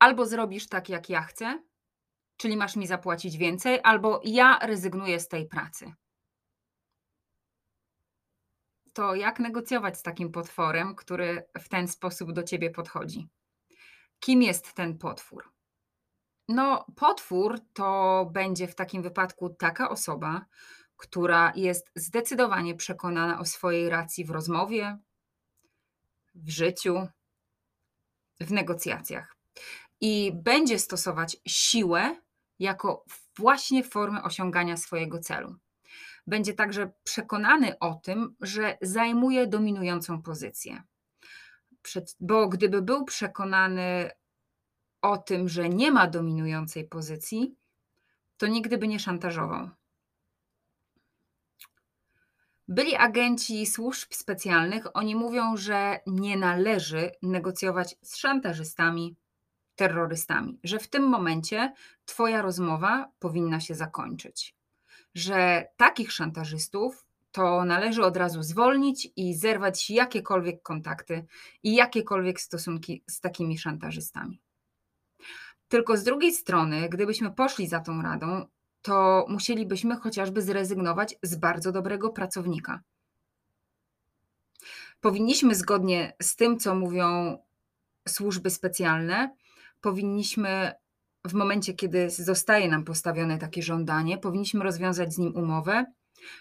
albo zrobisz tak, jak ja chcę, czyli masz mi zapłacić więcej, albo ja rezygnuję z tej pracy. To jak negocjować z takim potworem, który w ten sposób do ciebie podchodzi? Kim jest ten potwór? No, potwór to będzie w takim wypadku taka osoba, która jest zdecydowanie przekonana o swojej racji w rozmowie, w życiu, w negocjacjach i będzie stosować siłę jako właśnie formę osiągania swojego celu. Będzie także przekonany o tym, że zajmuje dominującą pozycję. Bo gdyby był przekonany o tym, że nie ma dominującej pozycji, to nigdy by nie szantażował. Byli agenci służb specjalnych, oni mówią, że nie należy negocjować z szantażystami, terrorystami, że w tym momencie Twoja rozmowa powinna się zakończyć, że takich szantażystów to należy od razu zwolnić i zerwać jakiekolwiek kontakty i jakiekolwiek stosunki z takimi szantażystami. Tylko z drugiej strony, gdybyśmy poszli za tą radą, to musielibyśmy chociażby zrezygnować z bardzo dobrego pracownika. Powinniśmy zgodnie z tym, co mówią służby specjalne, powinniśmy w momencie, kiedy zostaje nam postawione takie żądanie, powinniśmy rozwiązać z nim umowę,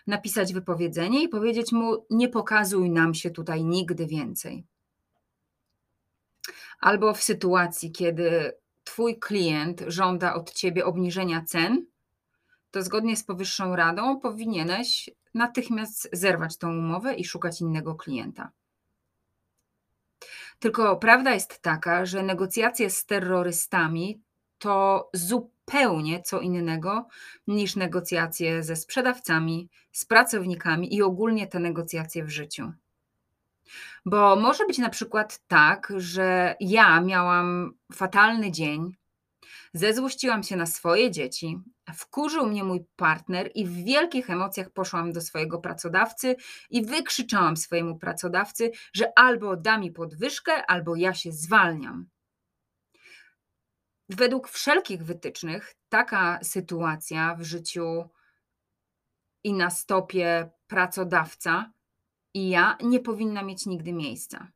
napisać wypowiedzenie i powiedzieć mu: Nie pokazuj nam się tutaj nigdy więcej. Albo w sytuacji, kiedy Twój klient żąda od Ciebie obniżenia cen, to zgodnie z powyższą radą powinieneś natychmiast zerwać tą umowę i szukać innego klienta. Tylko prawda jest taka, że negocjacje z terrorystami to zupełnie co innego niż negocjacje ze sprzedawcami, z pracownikami i ogólnie te negocjacje w życiu. Bo może być na przykład tak, że ja miałam fatalny dzień, zezłościłam się na swoje dzieci, wkurzył mnie mój partner i w wielkich emocjach poszłam do swojego pracodawcy i wykrzyczałam swojemu pracodawcy, że albo da mi podwyżkę, albo ja się zwalniam. Według wszelkich wytycznych taka sytuacja w życiu i na stopie pracodawca i ja nie powinna mieć nigdy miejsca.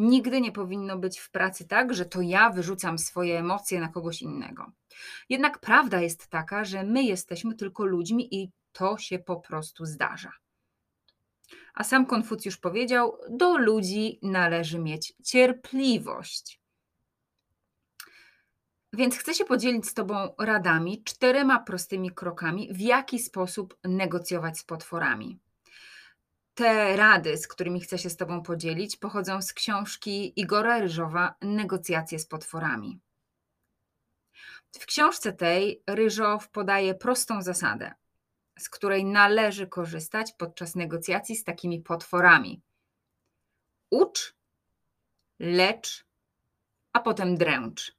Nigdy nie powinno być w pracy tak, że to ja wyrzucam swoje emocje na kogoś innego. Jednak prawda jest taka, że my jesteśmy tylko ludźmi i to się po prostu zdarza. A sam Konfucjusz powiedział: Do ludzi należy mieć cierpliwość. Więc chcę się podzielić z Tobą radami, czterema prostymi krokami, w jaki sposób negocjować z potworami. Te rady, z którymi chcę się z Tobą podzielić, pochodzą z książki Igora Ryżowa Negocjacje z potworami. W książce tej Ryżow podaje prostą zasadę, z której należy korzystać podczas negocjacji z takimi potworami. Ucz, lecz, a potem dręcz.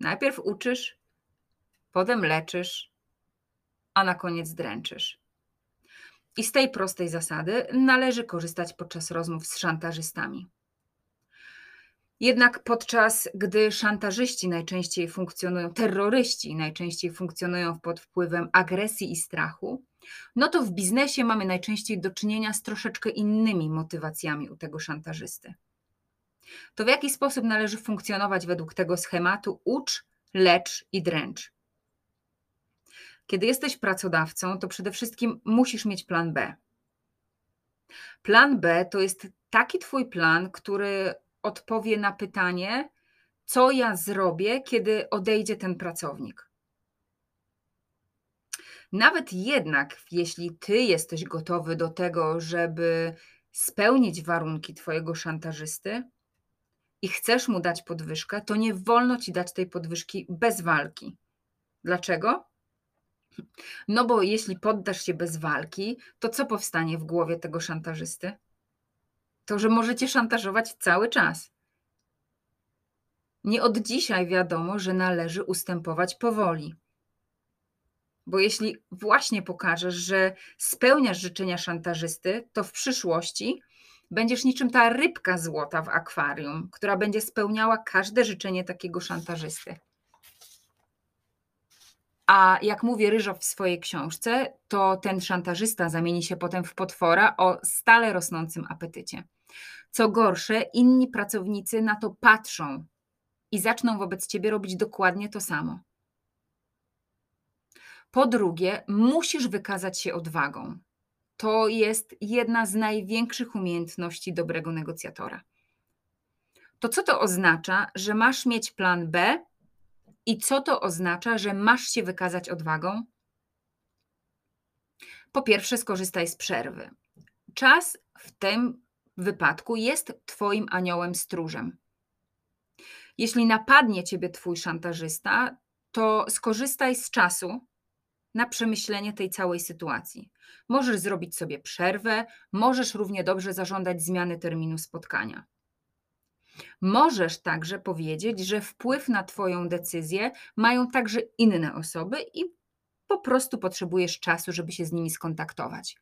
Najpierw uczysz, potem leczysz, a na koniec dręczysz. I z tej prostej zasady należy korzystać podczas rozmów z szantażystami. Jednak podczas gdy szantażyści najczęściej funkcjonują, terroryści najczęściej funkcjonują pod wpływem agresji i strachu, no to w biznesie mamy najczęściej do czynienia z troszeczkę innymi motywacjami u tego szantażysty. To w jaki sposób należy funkcjonować według tego schematu ucz, lecz i dręcz? Kiedy jesteś pracodawcą, to przede wszystkim musisz mieć plan B. Plan B to jest taki Twój plan, który odpowie na pytanie, co ja zrobię, kiedy odejdzie ten pracownik. Nawet jednak, jeśli Ty jesteś gotowy do tego, żeby spełnić warunki Twojego szantażysty i chcesz mu dać podwyżkę, to nie wolno Ci dać tej podwyżki bez walki. Dlaczego? No bo jeśli poddasz się bez walki, to co powstanie w głowie tego szantażysty? To, że możecie szantażować cały czas. Nie od dzisiaj wiadomo, że należy ustępować powoli. Bo jeśli właśnie pokażesz, że spełniasz życzenia szantażysty, to w przyszłości Będziesz niczym ta rybka złota w akwarium, która będzie spełniała każde życzenie takiego szantażysty. A jak mówi Ryżow w swojej książce, to ten szantażysta zamieni się potem w potwora o stale rosnącym apetycie. Co gorsze, inni pracownicy na to patrzą i zaczną wobec ciebie robić dokładnie to samo. Po drugie, musisz wykazać się odwagą. To jest jedna z największych umiejętności dobrego negocjatora. To co to oznacza, że masz mieć plan B i co to oznacza, że masz się wykazać odwagą? Po pierwsze, skorzystaj z przerwy. Czas w tym wypadku jest Twoim aniołem stróżem. Jeśli napadnie Ciebie Twój szantażysta, to skorzystaj z czasu na przemyślenie tej całej sytuacji. Możesz zrobić sobie przerwę, możesz równie dobrze zażądać zmiany terminu spotkania. Możesz także powiedzieć, że wpływ na Twoją decyzję mają także inne osoby i po prostu potrzebujesz czasu, żeby się z nimi skontaktować.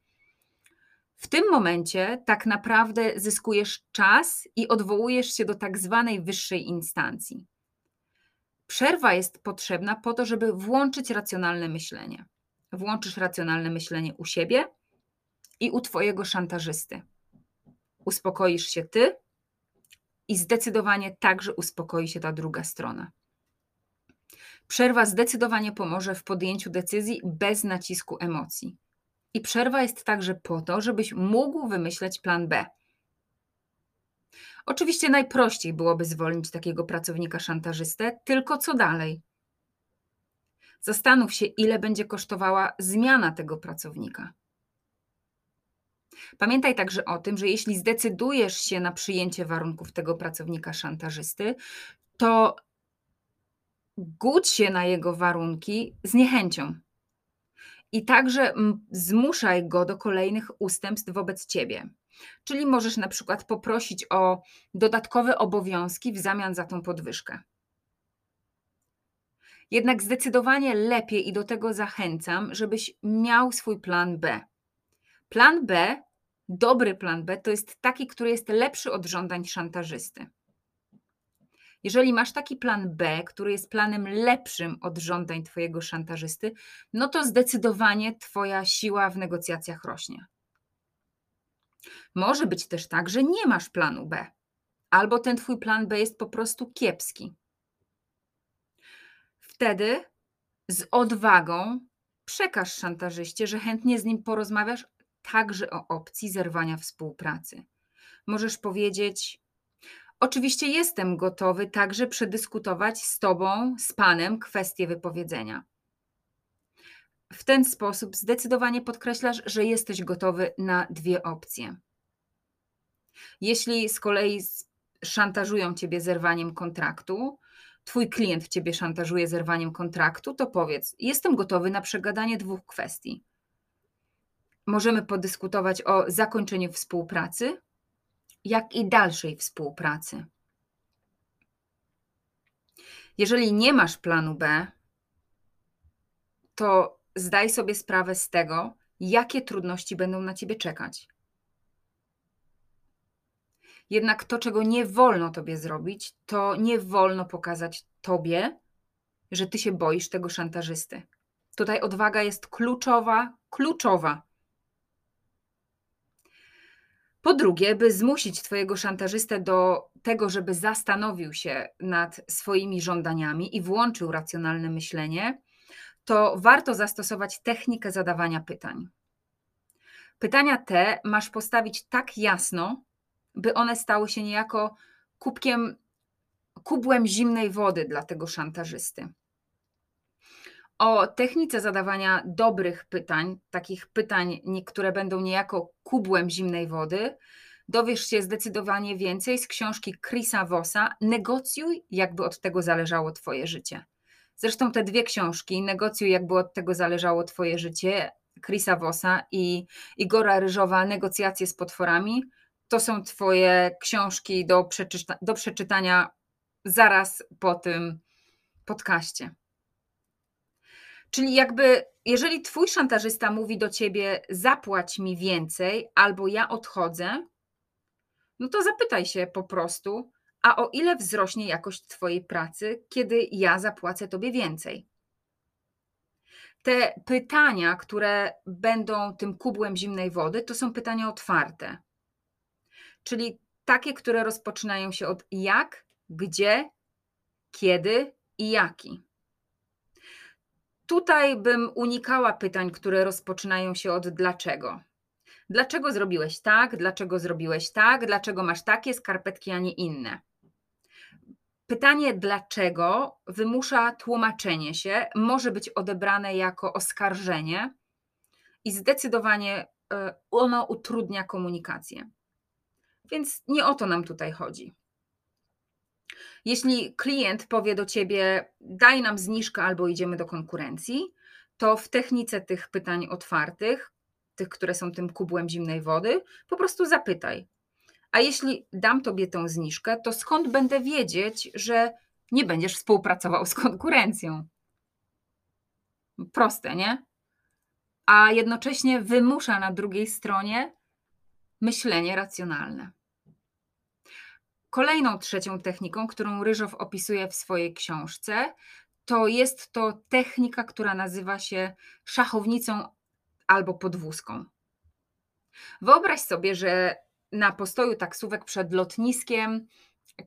W tym momencie tak naprawdę zyskujesz czas i odwołujesz się do tak zwanej wyższej instancji. Przerwa jest potrzebna po to, żeby włączyć racjonalne myślenie. Włączysz racjonalne myślenie u siebie i u Twojego szantażysty. Uspokoisz się Ty i zdecydowanie także uspokoi się ta druga strona. Przerwa zdecydowanie pomoże w podjęciu decyzji bez nacisku emocji. I przerwa jest także po to, żebyś mógł wymyśleć plan B. Oczywiście najprościej byłoby zwolnić takiego pracownika szantażystę, tylko co dalej? Zastanów się, ile będzie kosztowała zmiana tego pracownika. Pamiętaj także o tym, że jeśli zdecydujesz się na przyjęcie warunków tego pracownika szantażysty, to gódź się na jego warunki z niechęcią. I także zmuszaj go do kolejnych ustępstw wobec ciebie. Czyli możesz na przykład poprosić o dodatkowe obowiązki w zamian za tą podwyżkę. Jednak zdecydowanie lepiej i do tego zachęcam, żebyś miał swój plan B. Plan B, dobry plan B, to jest taki, który jest lepszy od żądań szantażysty. Jeżeli masz taki plan B, który jest planem lepszym od żądań Twojego szantażysty, no to zdecydowanie Twoja siła w negocjacjach rośnie. Może być też tak, że nie masz planu B, albo ten Twój plan B jest po prostu kiepski. Wtedy z odwagą przekaż szantażyście, że chętnie z nim porozmawiasz także o opcji zerwania współpracy. Możesz powiedzieć: Oczywiście jestem gotowy także przedyskutować z Tobą, z Panem kwestię wypowiedzenia. W ten sposób zdecydowanie podkreślasz, że jesteś gotowy na dwie opcje. Jeśli z kolei szantażują Ciebie zerwaniem kontraktu, Twój klient Ciebie szantażuje zerwaniem kontraktu, to powiedz: Jestem gotowy na przegadanie dwóch kwestii. Możemy podyskutować o zakończeniu współpracy, jak i dalszej współpracy. Jeżeli nie masz planu B, to zdaj sobie sprawę z tego, jakie trudności będą na ciebie czekać. Jednak to, czego nie wolno tobie zrobić, to nie wolno pokazać tobie, że ty się boisz tego szantażysty. Tutaj odwaga jest kluczowa, kluczowa. Po drugie, by zmusić Twojego szantażystę do tego, żeby zastanowił się nad swoimi żądaniami i włączył racjonalne myślenie, to warto zastosować technikę zadawania pytań. Pytania te masz postawić tak jasno, by one stały się niejako kubkiem, kubłem zimnej wody dla tego szantażysty. O technice zadawania dobrych pytań, takich pytań, które będą niejako kubłem zimnej wody, dowiesz się zdecydowanie więcej z książki Chrisa Vossa Negocjuj, jakby od tego zależało Twoje życie. Zresztą te dwie książki, Negocjuj, jakby od tego zależało Twoje życie, Chrisa Vossa i Igora Ryżowa, Negocjacje z potworami, to są Twoje książki do, przeczyta do przeczytania zaraz po tym podcaście. Czyli jakby, jeżeli twój szantażysta mówi do ciebie, zapłać mi więcej, albo ja odchodzę, no to zapytaj się po prostu, a o ile wzrośnie jakość Twojej pracy, kiedy ja zapłacę Tobie więcej? Te pytania, które będą tym kubłem zimnej wody, to są pytania otwarte. Czyli takie, które rozpoczynają się od jak, gdzie, kiedy i jaki. Tutaj bym unikała pytań, które rozpoczynają się od dlaczego. Dlaczego zrobiłeś tak? Dlaczego zrobiłeś tak? Dlaczego masz takie skarpetki, a nie inne? Pytanie dlaczego wymusza tłumaczenie się, może być odebrane jako oskarżenie i zdecydowanie e, ono utrudnia komunikację. Więc nie o to nam tutaj chodzi. Jeśli klient powie do ciebie, daj nam zniżkę albo idziemy do konkurencji, to w technice tych pytań otwartych, tych, które są tym kubłem zimnej wody, po prostu zapytaj. A jeśli dam tobie tą zniżkę, to skąd będę wiedzieć, że nie będziesz współpracował z konkurencją? Proste, nie? A jednocześnie wymusza na drugiej stronie myślenie racjonalne. Kolejną trzecią techniką, którą Ryżow opisuje w swojej książce, to jest to technika, która nazywa się szachownicą albo podwózką. Wyobraź sobie, że na postoju taksówek przed lotniskiem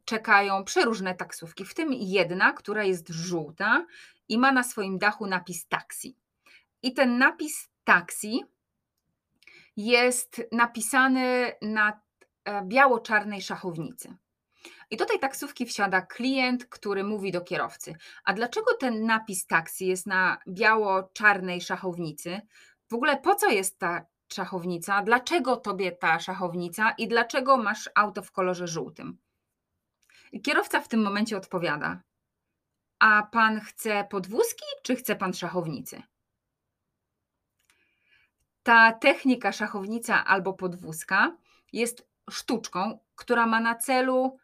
czekają przeróżne taksówki, w tym jedna, która jest żółta i ma na swoim dachu napis taksi. I ten napis taksi jest napisany na e, biało-czarnej szachownicy. I do tej taksówki wsiada klient, który mówi do kierowcy: A dlaczego ten napis taksi jest na biało-czarnej szachownicy? W ogóle po co jest ta szachownica? Dlaczego tobie ta szachownica i dlaczego masz auto w kolorze żółtym? I kierowca w tym momencie odpowiada: A pan chce podwózki, czy chce pan szachownicy? Ta technika szachownica albo podwózka jest sztuczką, która ma na celu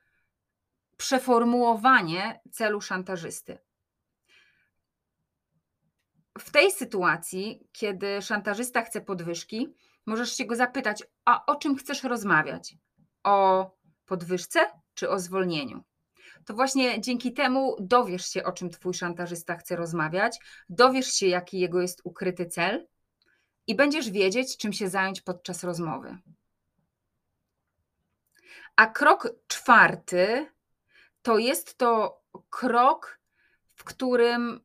przeformułowanie celu szantażysty. W tej sytuacji, kiedy szantażysta chce podwyżki, możesz się go zapytać: A o czym chcesz rozmawiać? O podwyżce czy o zwolnieniu? To właśnie dzięki temu dowiesz się, o czym twój szantażysta chce rozmawiać, dowiesz się, jaki jego jest ukryty cel i będziesz wiedzieć, czym się zająć podczas rozmowy. A krok czwarty to jest to krok, w którym,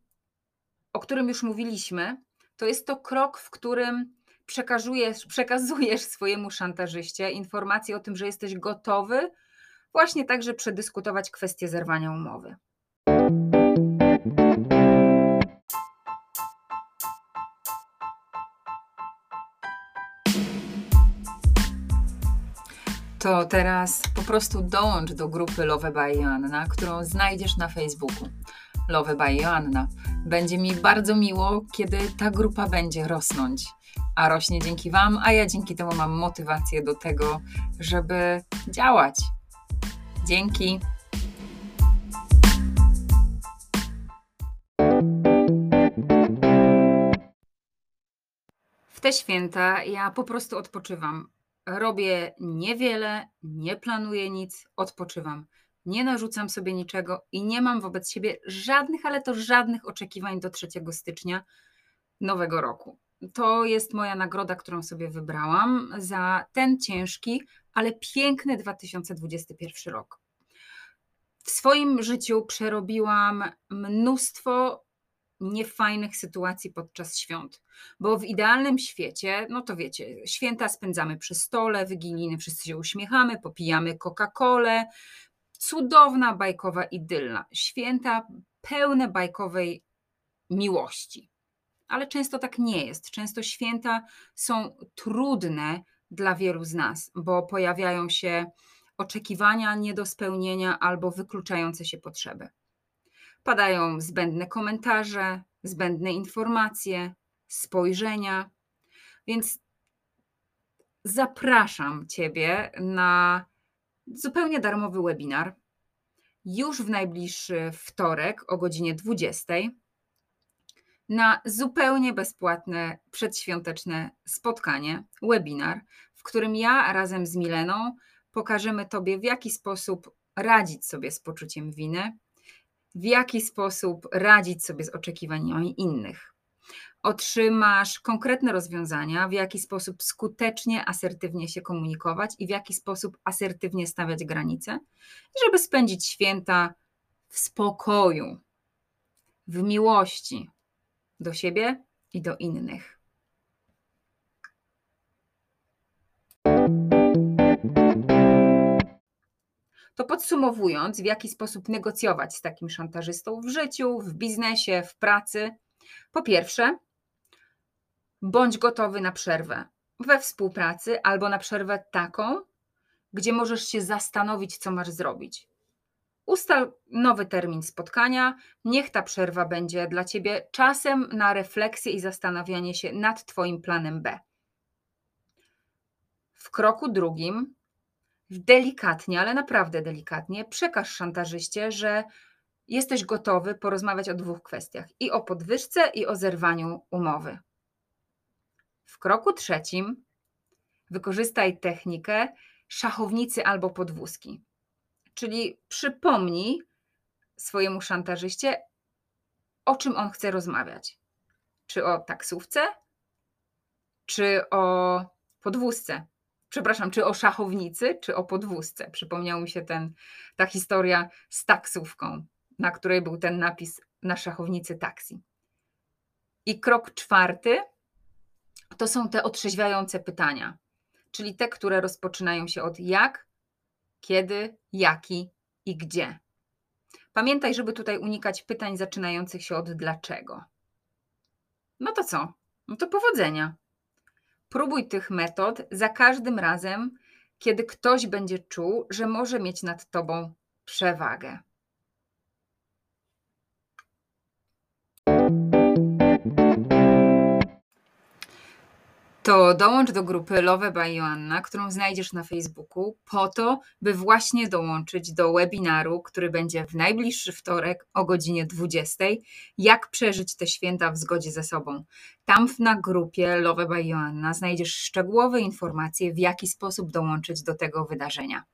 o którym już mówiliśmy, to jest to krok, w którym przekazujesz, przekazujesz swojemu szantażyście informację o tym, że jesteś gotowy właśnie także przedyskutować kwestię zerwania umowy. To teraz po prostu dołącz do grupy Love by Joanna, którą znajdziesz na Facebooku. Love by Joanna. Będzie mi bardzo miło, kiedy ta grupa będzie rosnąć. A rośnie dzięki Wam, a ja dzięki temu mam motywację do tego, żeby działać. Dzięki. W te święta ja po prostu odpoczywam robię niewiele, nie planuję nic, odpoczywam. Nie narzucam sobie niczego i nie mam wobec siebie żadnych, ale to żadnych oczekiwań do 3 stycznia nowego roku. To jest moja nagroda, którą sobie wybrałam za ten ciężki, ale piękny 2021 rok. W swoim życiu przerobiłam mnóstwo niefajnych sytuacji podczas świąt. Bo w idealnym świecie, no to wiecie, święta spędzamy przy stole, wigilijny, wszyscy się uśmiechamy, popijamy Coca-Colę. Cudowna, bajkowa idylla. Święta pełne bajkowej miłości. Ale często tak nie jest. Często święta są trudne dla wielu z nas, bo pojawiają się oczekiwania nie do spełnienia albo wykluczające się potrzeby. Padają zbędne komentarze, zbędne informacje, spojrzenia. Więc zapraszam Ciebie na zupełnie darmowy webinar już w najbliższy wtorek o godzinie 20 na zupełnie bezpłatne przedświąteczne spotkanie, webinar, w którym ja razem z Mileną pokażemy Tobie, w jaki sposób radzić sobie z poczuciem winy, w jaki sposób radzić sobie z oczekiwaniami innych. Otrzymasz konkretne rozwiązania, w jaki sposób skutecznie, asertywnie się komunikować i w jaki sposób asertywnie stawiać granice, żeby spędzić święta w spokoju, w miłości do siebie i do innych. To podsumowując, w jaki sposób negocjować z takim szantażystą w życiu, w biznesie, w pracy. Po pierwsze, bądź gotowy na przerwę we współpracy albo na przerwę taką, gdzie możesz się zastanowić, co masz zrobić. Ustal nowy termin spotkania. Niech ta przerwa będzie dla ciebie czasem na refleksję i zastanawianie się nad Twoim planem B. W kroku drugim, delikatnie, ale naprawdę delikatnie, przekaż szantażyście, że jesteś gotowy porozmawiać o dwóch kwestiach: i o podwyżce, i o zerwaniu umowy. W kroku trzecim, wykorzystaj technikę szachownicy albo podwózki. Czyli przypomnij swojemu szantażyście, o czym on chce rozmawiać. Czy o taksówce, czy o podwózce. Przepraszam, czy o szachownicy, czy o podwózce. Przypomniał mi się ten, ta historia z taksówką, na której był ten napis na szachownicy taksi. I krok czwarty to są te otrzeźwiające pytania, czyli te, które rozpoczynają się od jak, kiedy, jaki i gdzie. Pamiętaj, żeby tutaj unikać pytań zaczynających się od dlaczego. No to co? No to powodzenia. Próbuj tych metod za każdym razem, kiedy ktoś będzie czuł, że może mieć nad tobą przewagę. To dołącz do grupy Love by Joanna, którą znajdziesz na Facebooku, po to, by właśnie dołączyć do webinaru, który będzie w najbliższy wtorek o godzinie 20. Jak przeżyć te święta w zgodzie ze sobą. Tam na grupie Love by Joanna znajdziesz szczegółowe informacje, w jaki sposób dołączyć do tego wydarzenia.